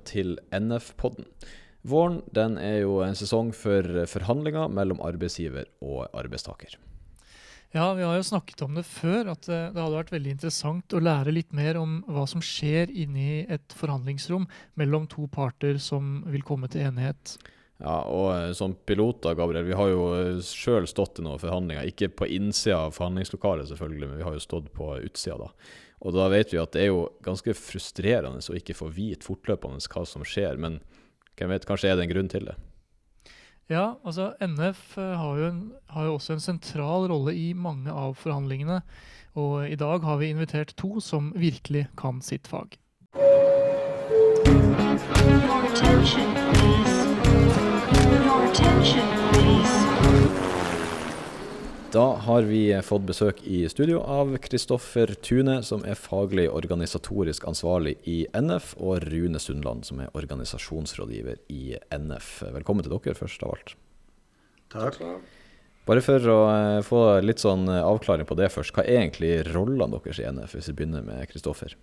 Velkommen til NF-podden. Våren den er jo en sesong for forhandlinger mellom arbeidsgiver og arbeidstaker. Ja, vi har jo snakket om det før, at eh, det hadde vært veldig interessant å lære litt mer om hva som skjer inni et forhandlingsrom mellom to parter som vil komme til enighet. Ja, og eh, som piloter, Gabriel, vi har jo eh, sjøl stått i noen forhandlinger. Ikke på innsida av forhandlingslokalet, selvfølgelig, men vi har jo stått på utsida da. Og da vet vi at det er jo ganske frustrerende å ikke få vite fortløpende hva som skjer, men hvem vet, kanskje er det en grunn til det? Ja, altså NF eh, har jo, en, har jo også en sentral rolle i mange av forhandlingene. Og i dag har vi invitert to som virkelig kan sitt fag. Your attention, please. Your attention, please. Da har vi fått besøk i studio av Kristoffer Tune, som er faglig organisatorisk ansvarlig i NF, og Rune Sundland, som er organisasjonsrådgiver i NF. Velkommen til dere, først av alt. Takk. Bare for å eh, få litt sånn eh, avklaring på det først. Hva er egentlig rollene deres i NF, hvis vi begynner med Kristoffer?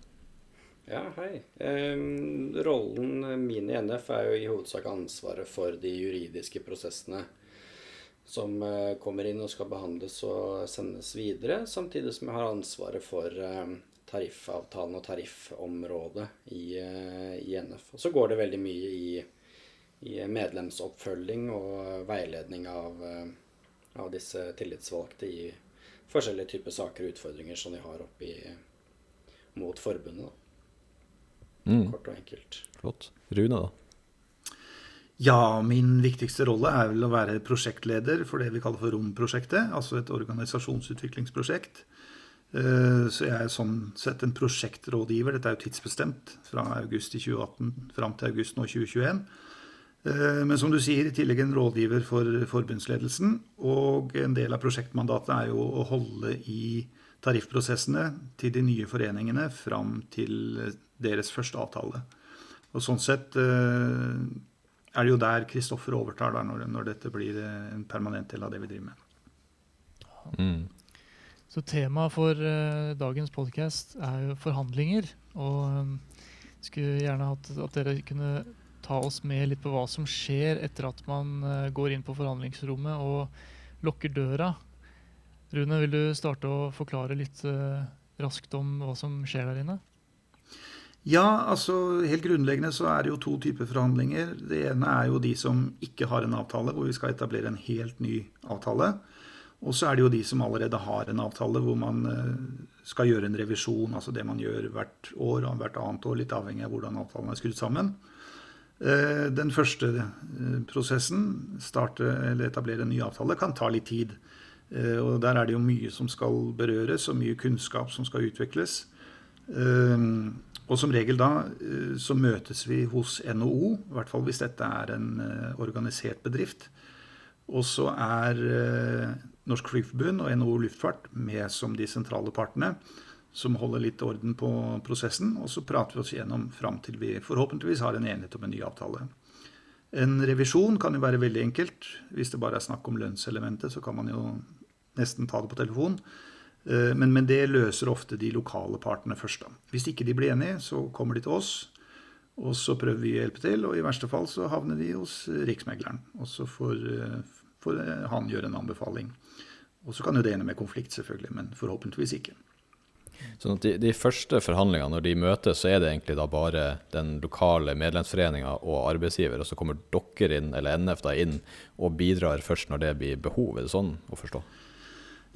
Ja, hei. Um, rollen min i NF er jo i hovedsak ansvaret for de juridiske prosessene som eh, kommer inn og skal behandles og sendes videre, samtidig som jeg har ansvaret for eh, tariffavtalen og tariffområdet i, eh, i NF. Og så går det veldig mye i, i medlemsoppfølging og veiledning av, av disse tillitsvalgte i forskjellige typer saker og utfordringer som de har oppi mot forbundet. Mm, Kort og enkelt. flott. Rune, da? Ja, min viktigste rolle er vel å være prosjektleder for det vi kaller for ROM-prosjektet, altså et organisasjonsutviklingsprosjekt. Eh, Så jeg er sånn sett en prosjektrådgiver. Dette er jo tidsbestemt fra august i 2018 fram til august nå 2021. Eh, Men som du sier, i tillegg en rådgiver for forbundsledelsen. Og en del av prosjektmandatet er jo å holde i tariffprosessene til de nye foreningene fram til deres første avtale. Og sånn sett eh, er det jo der Kristoffer overtar da, når, når dette blir eh, en permanent del av det vi driver med. Mm. Så temaet for uh, dagens podkast er jo forhandlinger. Og um, skulle gjerne hatt at dere kunne ta oss med litt på hva som skjer etter at man uh, går inn på forhandlingsrommet og lukker døra. Rune, vil du starte å forklare litt uh, raskt om hva som skjer der inne? Ja, altså helt grunnleggende så er det jo to typer forhandlinger. Det ene er jo de som ikke har en avtale, hvor vi skal etablere en helt ny avtale. Og så er det jo de som allerede har en avtale, hvor man eh, skal gjøre en revisjon, altså det man gjør hvert år og hvert annet år, litt avhengig av hvordan avtalen er skrudd sammen. Eh, Den første eh, prosessen, starte eller etablere en ny avtale, kan ta litt tid. Og der er det jo mye som skal berøres, og mye kunnskap som skal utvikles. Og som regel da eh, så møtes vi hos NHO, i hvert fall hvis dette er en eh, organisert bedrift. Og så er eh, Norsk Flygerforbund og NHO Luftfart med som de sentrale partene som holder litt orden på prosessen. Og så prater vi oss gjennom fram til vi forhåpentligvis har en enighet om en ny avtale. En revisjon kan jo være veldig enkelt. Hvis det bare er snakk om lønnselementet, så kan man jo nesten ta det på telefon. Eh, Men, men det løser ofte de lokale partene først. da. Hvis ikke de blir enige, så kommer de til oss. Og så prøver vi å hjelpe til, og i verste fall så havner de hos eh, Riksmegleren. Og så får, eh, får han gjøre en anbefaling. Og så kan jo det ende med konflikt, selvfølgelig, men forhåpentligvis ikke. Sånn at de, de første forhandlingene, når de møtes, så er det egentlig da bare den lokale medlemsforeninga og arbeidsgiver, og så kommer dere inn, eller NF da inn, og bidrar først når det blir behov. Er det sånn å forstå?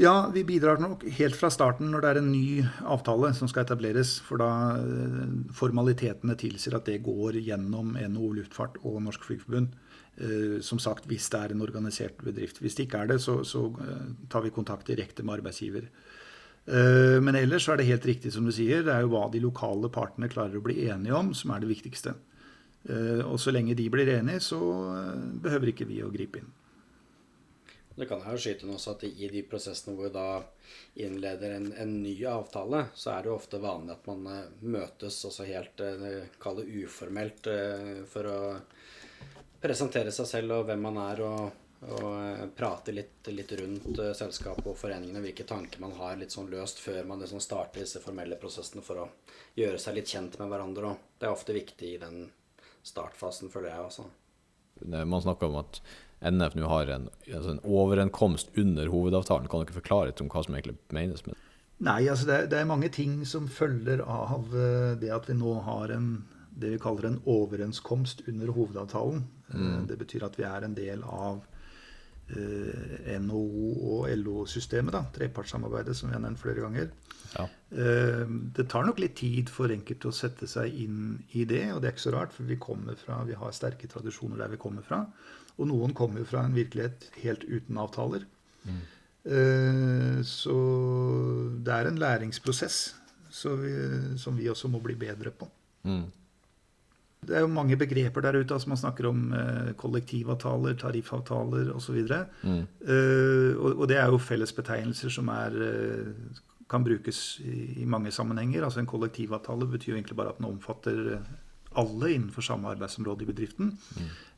Ja, vi bidrar nok helt fra starten når det er en ny avtale som skal etableres. For da eh, formalitetene tilsier at det går gjennom NHO Luftfart og Norsk Flygerforbund. Eh, Som sagt, hvis det er en organisert bedrift. Hvis det ikke er det, så, så eh, tar vi kontakt direkte med arbeidsgiver. Men ellers er det helt riktig som du sier. Det er jo hva de lokale partene klarer å bli enige om, som er det viktigste. Og så lenge de blir enige, så eh, behøver ikke vi å gripe inn. Det kan jeg jo skyte inn også at i de prosessene hvor vi da innleder en, en ny avtale, så er det jo ofte vanlig at man eh, møtes også helt eh, Kall det uformelt eh, for å presentere seg selv og hvem man er og Og prate litt, litt rundt selskapet og foreningene, hvilke tanker man har litt sånn løst før man liksom starter disse formelle prosessene for å gjøre seg litt kjent med hverandre. Og det er ofte viktig i den startfasen, føler jeg også. Man snakker om at NF nå har en, altså en overenkomst under hovedavtalen. Kan dere forklare litt om hva som egentlig menes med det? Nei, altså det det er mange ting som følger av eh, det at vi nå har en, det vi kaller en overenskomst under hovedavtalen. Mm. Det betyr at vi er en del av eh, NHO og LO-systemet, trepartssamarbeidet som vi har nevnt flere ganger. Ja. Eh, Det tar nok litt tid for enkelte å sette seg inn i det, og det er ikke så rart, for vi fra, vi har sterke tradisjoner der vi kommer fra. Og noen kommer jo fra en virkelighet helt uten avtaler. Eh, Så det er en læringsprosess så vi, som vi også må bli bedre på. Mm. Det er jo mange begreper der ute. altså Man snakker om eh, kollektivavtaler, tariffavtaler osv. Mm. Uh, og, og det er jo fellesbetegnelser som er, eh, kan brukes i, mange sammenhenger. Altså En kollektivavtale betyr jo egentlig bare at den omfatter eh, alle innenfor samme arbeidsområde i bedriften.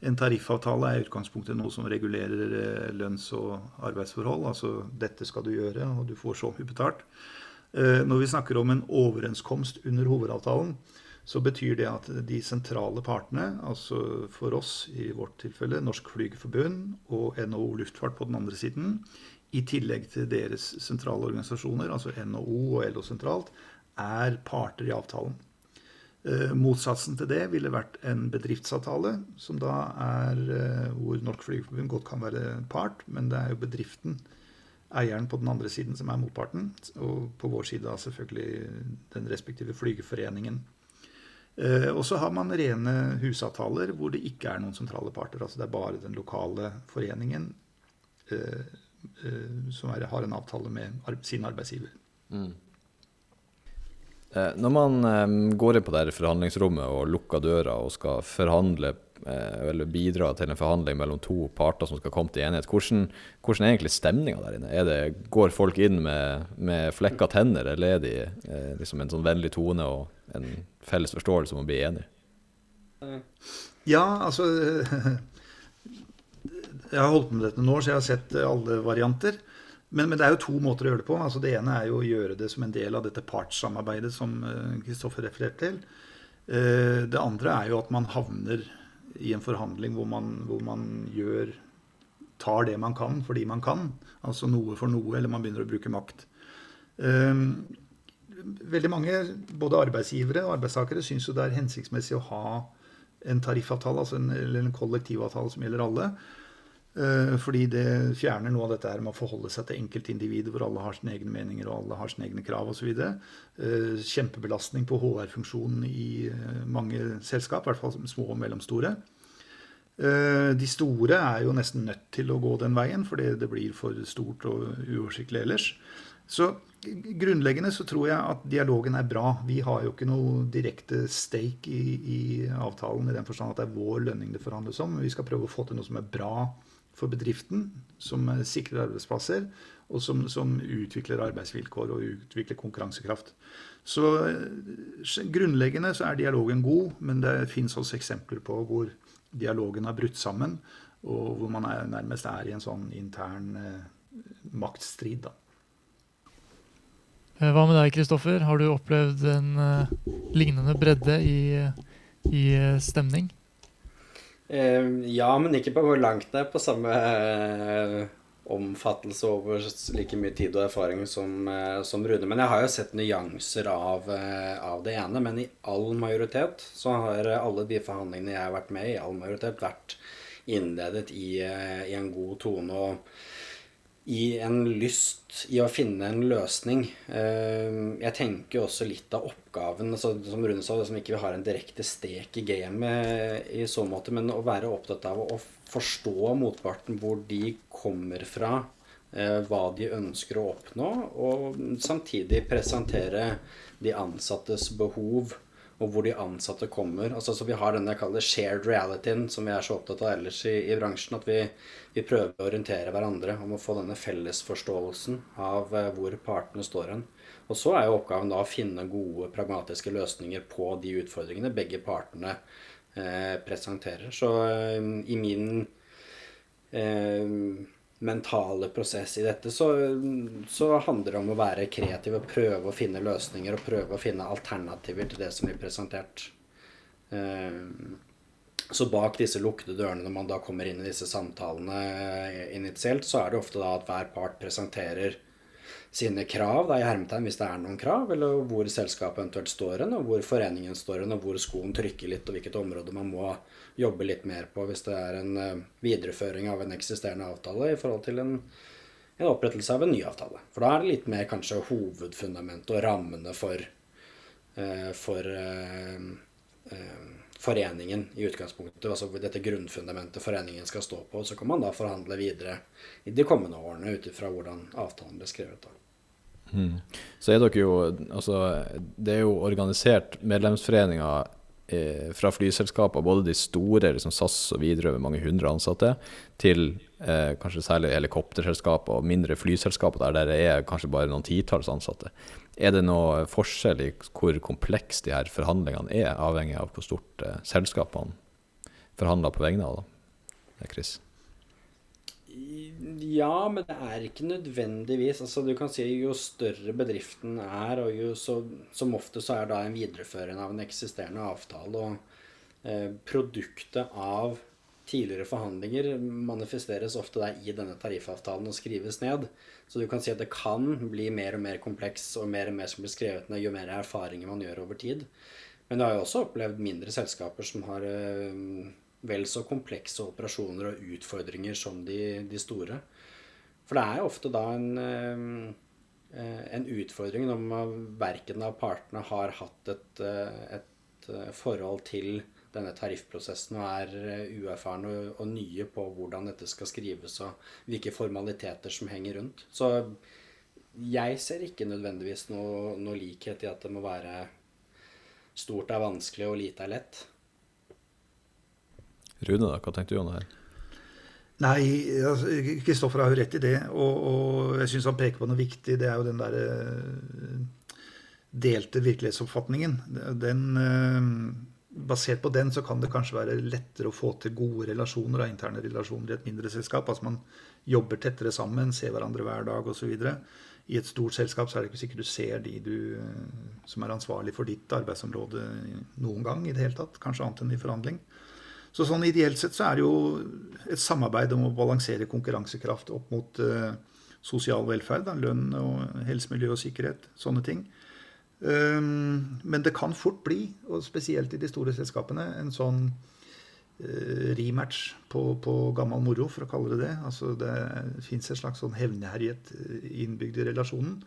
En tariffavtale er i utgangspunktet noe som regulerer eh, lønns- og arbeidsforhold. Altså dette skal du gjøre, og du får så mye betalt. Eh, Når vi snakker om en overenskomst under hovedavtalen, så betyr det at de sentrale partene, altså for oss i vårt tilfelle Norsk Flygerforbund og NHO Luftfart på den andre siden, i tillegg til deres sentrale organisasjoner, altså NHO og LO sentralt, er parter i avtalen. Eh, Motsatsen til det ville vært en bedriftsavtale, som da er eh, hvor Norsk Flygerforbund godt kan være part, men det er jo bedriften, eieren på den andre siden, som er motparten. Og på vår side da selvfølgelig den respektive flygerforeningen. Eh, Og så har man rene husavtaler hvor det ikke er noen sentrale parter. altså Det er bare den lokale foreningen som har en avtale med sin arbeidsgiver. Eh, Når man eh, går inn på det forhandlingsrommet og lukker døra og skal forhandle eh, eller bidra til en forhandling mellom to parter som skal komme til enighet, hvordan, hvordan er egentlig stemninga der inne? Det, går folk inn med, med flekka tenner, eller er de eh, liksom en sånn vennlig tone og en felles forståelse om å bli enige? Ja, altså Jeg har holdt på med dette år, så jeg har sett eh, alle varianter. Men, men det er jo to måter å gjøre det på. Altså Det ene er jo å gjøre det som en del av dette partssamarbeidet som Kristoffer refererte til. Eh, Det andre er jo at man havner i en forhandling hvor man, hvor man gjør tar det man kan fordi man kan. Altså noe for noe, eller man begynner å bruke makt. Eh, Veldig mange, både arbeidsgivere og arbeidstakere, syns jo det er hensiktsmessig å ha en tariffavtale, altså en, eller en kollektivavtale som gjelder alle. Eh, Fordi det fjerner noe av dette her med å forholde seg til enkeltindivider hvor alle har sine egne meninger og alle har sine egne krav osv. Kjempebelastning på HR-funksjonen i eh, mange selskap, i hvert fall små og mellomstore. Eh, De store er jo nesten nødt til å gå den veien, fordi det blir for stort og uoversiktlig ellers. Så grunnleggende så tror jeg at dialogen er bra. Vi har jo ikke noe direkte stake i, i avtalen i den forstand at det er vår lønning det forhandles om. Men vi skal prøve å få til noe som er bra for bedriften, som eh, sikrer arbeidsplasser, og som, som utvikler arbeidsvilkår og utvikler konkurransekraft. Så eh, grunnleggende så er dialogen god, men det fins også eksempler på hvor dialogen har brutt sammen, og hvor man er, nærmest er i en sånn intern eh, maktstrid. da. Eh, Hva med deg, Kristoffer? Har du opplevd en eh, lignende bredde i, i stemning? Eh, ja, men ikke på hvor langt det er på samme eh, omfattelse over like mye tid og erfaring som, eh, som Rune. Men jeg har jo sett nyanser av, eh, av det ene. Men i all majoritet så har alle de forhandlingene jeg har vært med i, i all majoritet vært innledet i, i en god tone og i en lyst i å finne en løsning. Eh, Jeg tenker også litt av oppgaven, altså, som Rune sa, som ikke vi har en direkte stek i gamet i så måte, men å være opptatt av å forstå motparten, hvor de kommer fra, eh, hva de ønsker å oppnå, og samtidig presentere de ansattes behov og hvor de ansatte kommer. Altså, så vi har denne jeg kaller shared realityen, som vi er så opptatt av ellers i, i bransjen. At vi, vi prøver å orientere hverandre om å få denne fellesforståelsen av eh, hvor partene står hen. Og så er jo oppgaven da å finne gode, pragmatiske løsninger på de utfordringene begge partene eh, presenterer. Så eh, i min eh, mentale prosess i dette, så, så handler det om å være kreativ og prøve å finne løsninger og prøve å finne alternativer til det som blir presentert. Eh, så bak disse lukkede dørene, når man da kommer inn i disse samtalene eh, initielt, så er det ofte da at hver part presenterer sine krav, da i hermetegn hvis det er noen krav, eller hvor selskapet eventuelt står hen, og hvor foreningen står hen, og hvor skoen trykker litt, og hvilket område man må jobbe litt mer på hvis det er en eh, videreføring av en eksisterende avtale i forhold til en, en opprettelse av en ny avtale. For da er det litt mer kanskje hovedfundamentet og rammene for, eh, for eh, foreningen i utgangspunktet, altså dette grunnfundamentet foreningen skal stå på. Så kan man da forhandle videre i de kommende årene ut ifra hvordan avtalen ble skrevet. da. Så er dere jo Altså, det er jo organisert medlemsforeninger eh, fra flyselskaper, både de store, liksom SAS og Widerøe med mange hundre ansatte, til eh, kanskje særlig helikopterselskaper og mindre flyselskaper der det er kanskje bare noen titalls ansatte. Er det noe forskjell i hvor kompleks de her forhandlingene er, avhengig av hvor stort eh, selskapene forhandler på vegne av? da? Chris. Ja, men det er ikke nødvendigvis. Altså, du kan si Jo større bedriften er, og jo så, som ofte så er da en videreføring av en eksisterende avtale. Og eh, produktet av tidligere forhandlinger manifesteres ofte der i denne tariffavtalen og skrives ned. Så du kan si at det kan bli mer og mer kompleks og mer og mer som blir skrevet ned jo mer erfaringer man gjør over tid. Men jeg har jo også opplevd mindre selskaper som har eh, vel så komplekse operasjoner og utfordringer som de, de store. For det er jo ofte da en, eh, en utfordring når verken av partene har hatt et, eh, et eh, forhold til denne tariffprosessen og er eh, uerfarne og, og nye på hvordan dette skal skrives og hvilke formaliteter som henger rundt. Så jeg ser ikke nødvendigvis noe, noe likhet i at det må være stort er vanskelig og lite er lett. Rune, da, hva tenkte du om det her? Nei, altså, Kristoffer har jo rett i det. Og, og jeg syns han peker på noe viktig. Det er jo den derre delte virkelighetsoppfatningen. Den, eh, basert på den så kan det kanskje være lettere å få til gode relasjoner, da, interne relasjoner i et mindre selskap. Altså man jobber tettere sammen, ser hverandre hver dag osv. I et stort selskap så er det ikke sikkert du ser de du, som er ansvarlig for ditt arbeidsområde noen gang i det hele tatt. Kanskje annet enn i forhandling. Så sånn ideelt sett så er det jo et samarbeid om å balansere konkurransekraft opp mot uh, sosial velferd, da, lønn og helse, miljø og sikkerhet, sånne ting. Um, men det kan fort bli, og spesielt i de store selskapene, en sånn uh, rematch på, på gammel moro, for å kalle det det. Altså det fins et slags sånn hevnherjet eh, innbygd i relasjonen.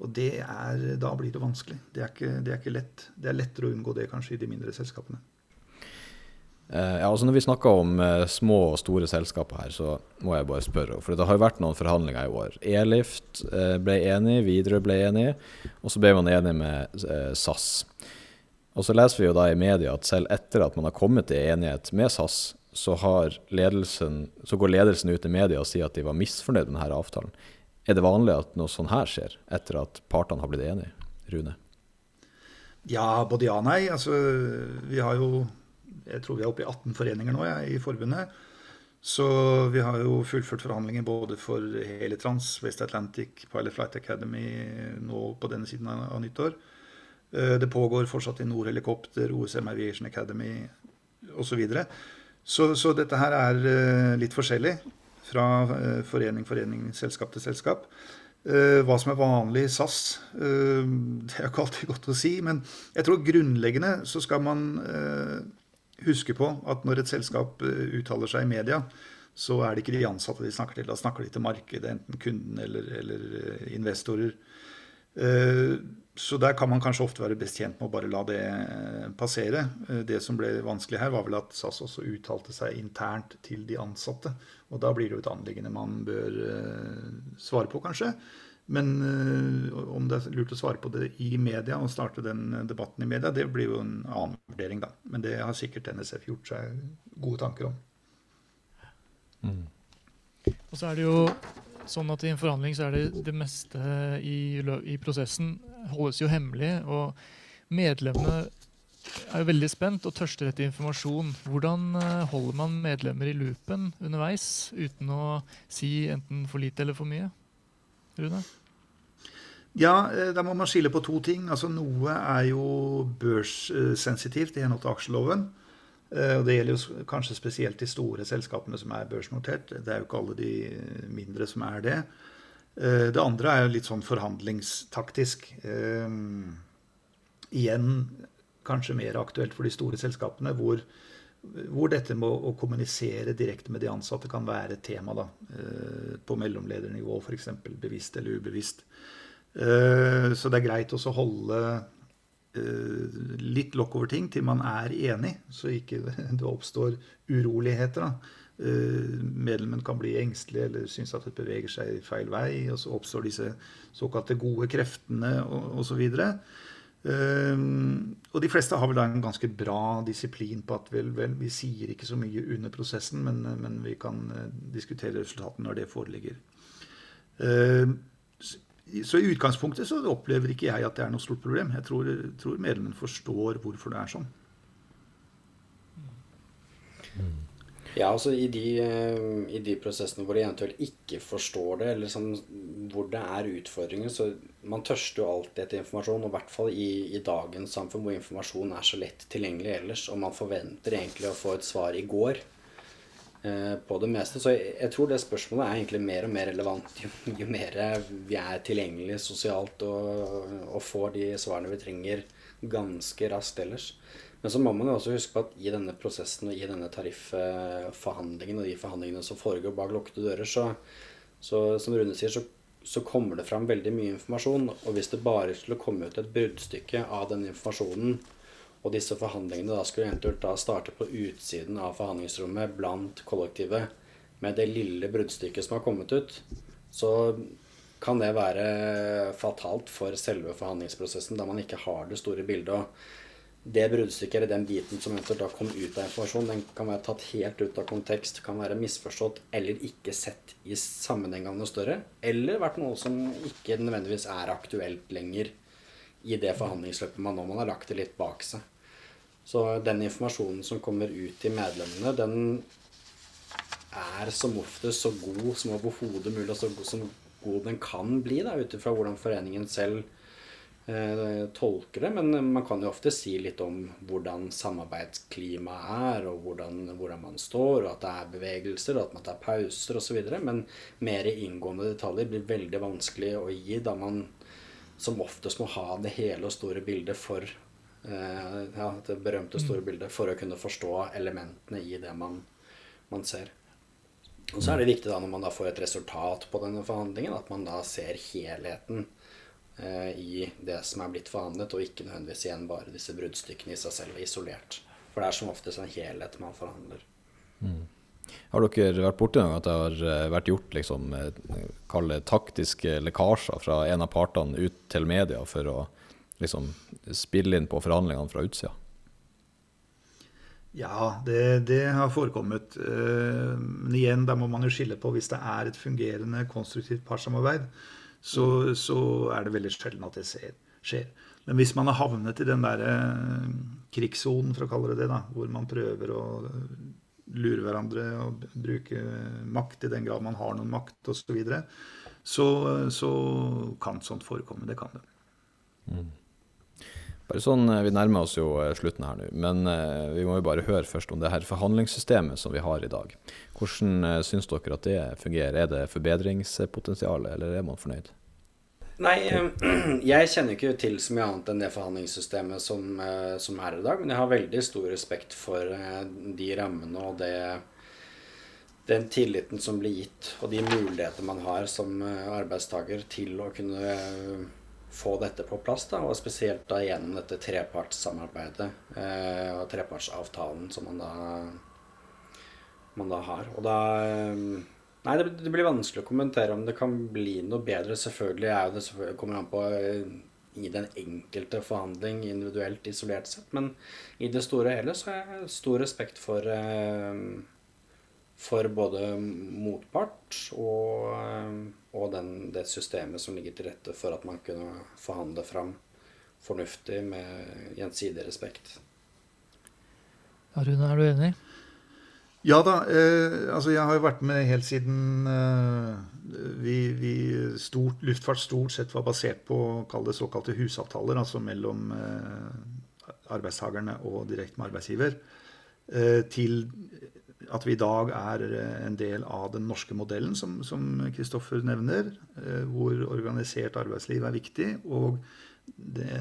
Og er, da blir det vanskelig. Det er, ikke, det er ikke lett. Det er lettere å unngå det kanskje i de mindre selskapene. Eh, ja, altså Når vi snakker om eh, små og store selskaper her, så må jeg bare spørre. For det har jo vært noen forhandlinger i år. Elift eh, ble enig, Widerøe ble enig, og så ble man enig med SAS. Og så leser vi jo da i media at selv etter at man har kommet til enighet med SAS, så, har ledelsen, så går ledelsen ut i media og sier at de var misfornøyd med denne avtalen. Er det vanlig at noe sånn her skjer, etter at partene har blitt enige? Rune? Ja, både ja og nei. Altså, vi har jo Jeg tror vi er oppe i 18 foreninger nå jeg, i forbundet. Så vi har jo fullført forhandlinger både for Helitrans, West Atlantic, Pilot Flight Academy nå på denne siden av, nyttår. Eh, Det pågår fortsatt i Nord Helikopter, OSM Aviation Academy osv. Så, videre. så Så dette her er eh, litt forskjellig fra eh, forening, forening, selskap til selskap. Hva som er vanlig i SAS, det er ikke alltid godt å si. Men jeg tror grunnleggende så skal man huske på at når et selskap eh, uttaler seg i media, så er det ikke de ansatte de snakker til. Da snakker de til markedet, enten kunden eller, eller eh, investorer. Eh, Så der kan man kanskje ofte være best tjent med å bare la det passere. Det som ble vanskelig her, var vel at SAS også uttalte seg internt til de ansatte. Og da blir det jo et anliggende man bør svare på, kanskje. Men eh, om det er lurt å svare på det i media og starte den eh, debatten i media, det blir jo en annen vurdering, da. Men det har sikkert NSF gjort seg gode tanker om. Og så er det jo sånn at i en forhandling så er det det meste i, i prosessen holdes jo hemmelig. Og medlemmene er jo veldig spent og tørster etter informasjon. Hvordan eh, holder man medlemmer i loopen underveis uten å si enten for lite eller for mye? Rune? Ja, eh, da må man skille på to ting. Altså Noe er jo børssensitivt i henhold til aksjeloven. Eh, Og det gjelder jo kanskje spesielt de store selskapene som er børsnotert. Det er jo ikke alle de mindre som er det. Eh, Det andre er jo litt sånn forhandlingstaktisk. Igjen kanskje mer aktuelt for de store selskapene, hvor, hvor dette med å kommunisere direkte med de ansatte kan være et tema. da, På mellomledernivå, f.eks. Bevisst eller ubevisst. Eh, Så det er greit også å holde eh, litt lokk over ting til man er enig, så ikke det oppstår uroligheter. da. Eh, Medlemmen kan bli engstelig eller synes at det beveger seg feil vei, og så oppstår disse såkalte gode kreftene osv. Um, og de fleste har vel da en ganske bra disiplin på at vel, vel, vi sier ikke så mye under prosessen, men, men vi kan diskutere resultatene når det foreligger. Så i utgangspunktet så opplever ikke jeg at det er noe stort problem. Jeg tror, tror medlemmen forstår hvorfor det er sånn. Ja, altså i de, eh, i de prosessene hvor de eventuelt ikke forstår det, eller sånn, hvor det er utfordringer, så man tørster jo alltid etter informasjon, og i hvert fall i, i dagens samfunn hvor informasjon er så lett tilgjengelig ellers, og man forventer egentlig å få et svar i går på det meste. Så jeg, jeg tror det spørsmålet er egentlig mer og mer relevant jo, jo mer vi er tilgjengelige sosialt og, og får de svarene vi trenger ganske raskt ellers. Men så må man jo også huske på at i denne prosessen og i denne tariffforhandlingen og de forhandlingene som foregår bak lukkede dører, så, så som Rune sier, så, så kommer det fram veldig mye informasjon. Og hvis det bare skulle komme ut et bruddstykke av den informasjonen, og disse forhandlingene da skulle eventuelt da starte på utsiden av forhandlingsrommet blant kollektivet med det lille bruddstykket som har kommet ut, så kan det være fatalt for selve forhandlingsprosessen, da man ikke har det store bildet. og det bruddstykket eller den biten som eventuelt da kom ut av informasjon, den kan være tatt helt ut av kontekst, kan være misforstått eller ikke sett i sammenheng av noe større, eller vært noe som ikke nødvendigvis er aktuelt lenger i det forhandlingsløpet man nå man har lagt det litt bak seg. Så den informasjonen som kommer ut til medlemmene, den er som oftest så god som overhodet mulig, og så god som god den kan bli, ut ifra hvordan foreningen selv eh, tolker det. Men man kan jo ofte si litt om hvordan samarbeidsklimaet er, og hvordan, hvordan man står, og at det er bevegelser, og at man tar pauser osv. Men mer inngående detaljer blir veldig vanskelig å gi, da man som oftest må ha det hele og store bildet for ja, det berømte store bildet for å kunne forstå elementene i det man, man ser. Og så er det viktig da når man da får et resultat på denne forhandlingen, at man da ser helheten eh, i det som er blitt forhandlet, og ikke nødvendigvis igjen bare disse bruddstykkene i seg selv isolert. For det er som oftest en helhet man forhandler. Har dere vært borti gang at det har eh, vært gjort liksom, eh, kall det taktiske lekkasjer fra en av partene ut til media for å liksom, spille inn på forhandlingene fra utsida? Ja, det, det har forekommet. Eh, Men igjen, da må man jo skille på hvis det er et fungerende, konstruktivt partssamarbeid, så, så er det veldig sjelden at det skjer. Men hvis man har havnet i den der eh, krigssonen, for å kalle det det, da, hvor man prøver å lure hverandre og bruke makt i den grad man har noen makt osv., så, så så kan sånt forekomme. Det kan det. Bare sånn, eh, Vi nærmer oss jo eh, slutten her nå, men eh, vi må jo bare høre først om det her forhandlingssystemet som vi har i dag. Hvordan syns dere at det fungerer? Er det forbedringspotensial, eller er man fornøyd? Nei, jeg kjenner ikke til så mye annet enn det forhandlingssystemet som, som er i dag, men jeg har veldig stor respekt for de rammene og det, den tilliten som blir gitt, og de muligheter man har som arbeidstaker til å kunne få dette på plass, da, og spesielt da gjennom dette trepartssamarbeidet eh, og trepartsavtalen som man da, man da har. Og da eh, Nei, det, det blir vanskelig å kommentere om det kan bli noe bedre. Selvfølgelig er jo det selvfølgelig, kommer an på eh, i den enkelte forhandling individuelt isolert sett. Men i det store og hele så har jeg stor respekt for eh, for både motpart og, eh, og den, det systemet som ligger til rette for at man kunne forhandle fram fornuftig med gjensidig respekt. Ja, Rune, er du enig? Ja da. Eh, altså jeg har jo vært med helt siden eh, vi, vi stort, luftfart stort sett var basert på kall det såkalte husavtaler, altså mellom eh, arbeidstakerne og direkte med arbeidsgiver, eh, til at vi i dag er eh, en del av den norske modellen, som Kristoffer nevner, eh, hvor organisert arbeidsliv er viktig. og det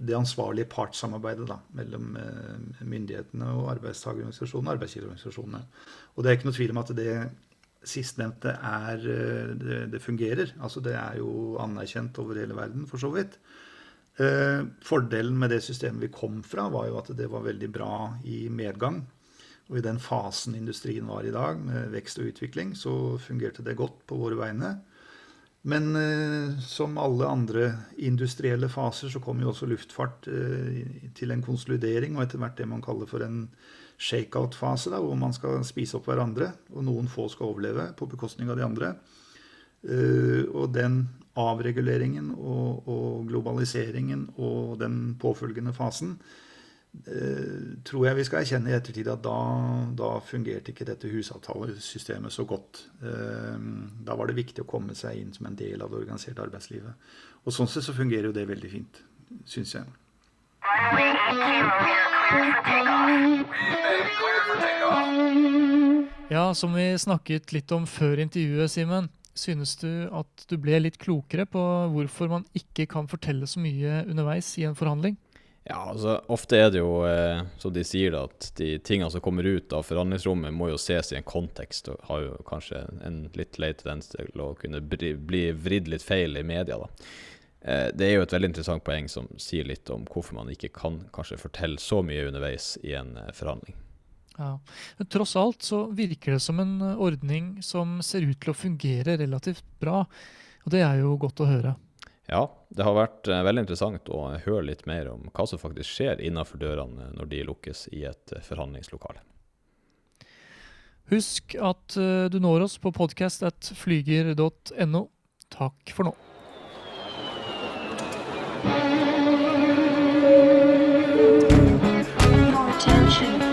det ansvarlige partssamarbeidet da, mellom eh, myndighetene og arbeidstakerorganisasjonene og arbeidsgiverorganisasjonene. Og det er ikke noe tvil om at det sistnevnte er det, det, fungerer. Altså det er jo anerkjent over hele verden, for så vidt. Fordelen med det systemet vi kom fra, var jo at det var veldig bra i medgang. Og i den fasen industrien var i dag, med vekst og utvikling, så fungerte det godt på våre vegne. Men eh, som alle andre industrielle faser så kom jo også luftfart eh, til en konsolidering og etter hvert det man kaller for en shakeout-fase, hvor man skal spise opp hverandre, og noen få skal overleve på bekostning av de andre. Eh, og den avreguleringen og, og globaliseringen og den påfølgende fasen tror jeg vi skal erkjenne i ettertid at da, da fungerte ikke dette husavtalesystemet så godt. Eh, da var det viktig å komme seg inn som en del av det organiserte arbeidslivet. Og sånn sett så fungerer jo det veldig fint, syns jeg. Ja, som vi snakket litt om før intervjuet, Simen. Synes du at du ble litt klokere på hvorfor man ikke kan fortelle så mye underveis i en forhandling? Ja, altså ofte er det jo, eh, som de sier, at de tingene som kommer ut av forhandlingsrommet, må jo ses i en kontekst, og har jo kanskje en litt lei tendens til å kunne bli, bli vridd litt feil i media. da. Eh, det er jo et veldig interessant poeng som sier litt om hvorfor man ikke kan kanskje fortelle så mye underveis i en eh, forhandling. Ja, tross alt så virker det som en eh, ordning som ser ut til å fungere relativt bra, og det er jo godt å høre. Ja, det har vært uh, veldig interessant å høre litt mer om hva som faktisk skjer innenfor dørene når de lukkes i et uh, forhandlingslokale. Husk at uh, du når oss på podkast.flyger.no. Takk for nå. Attention,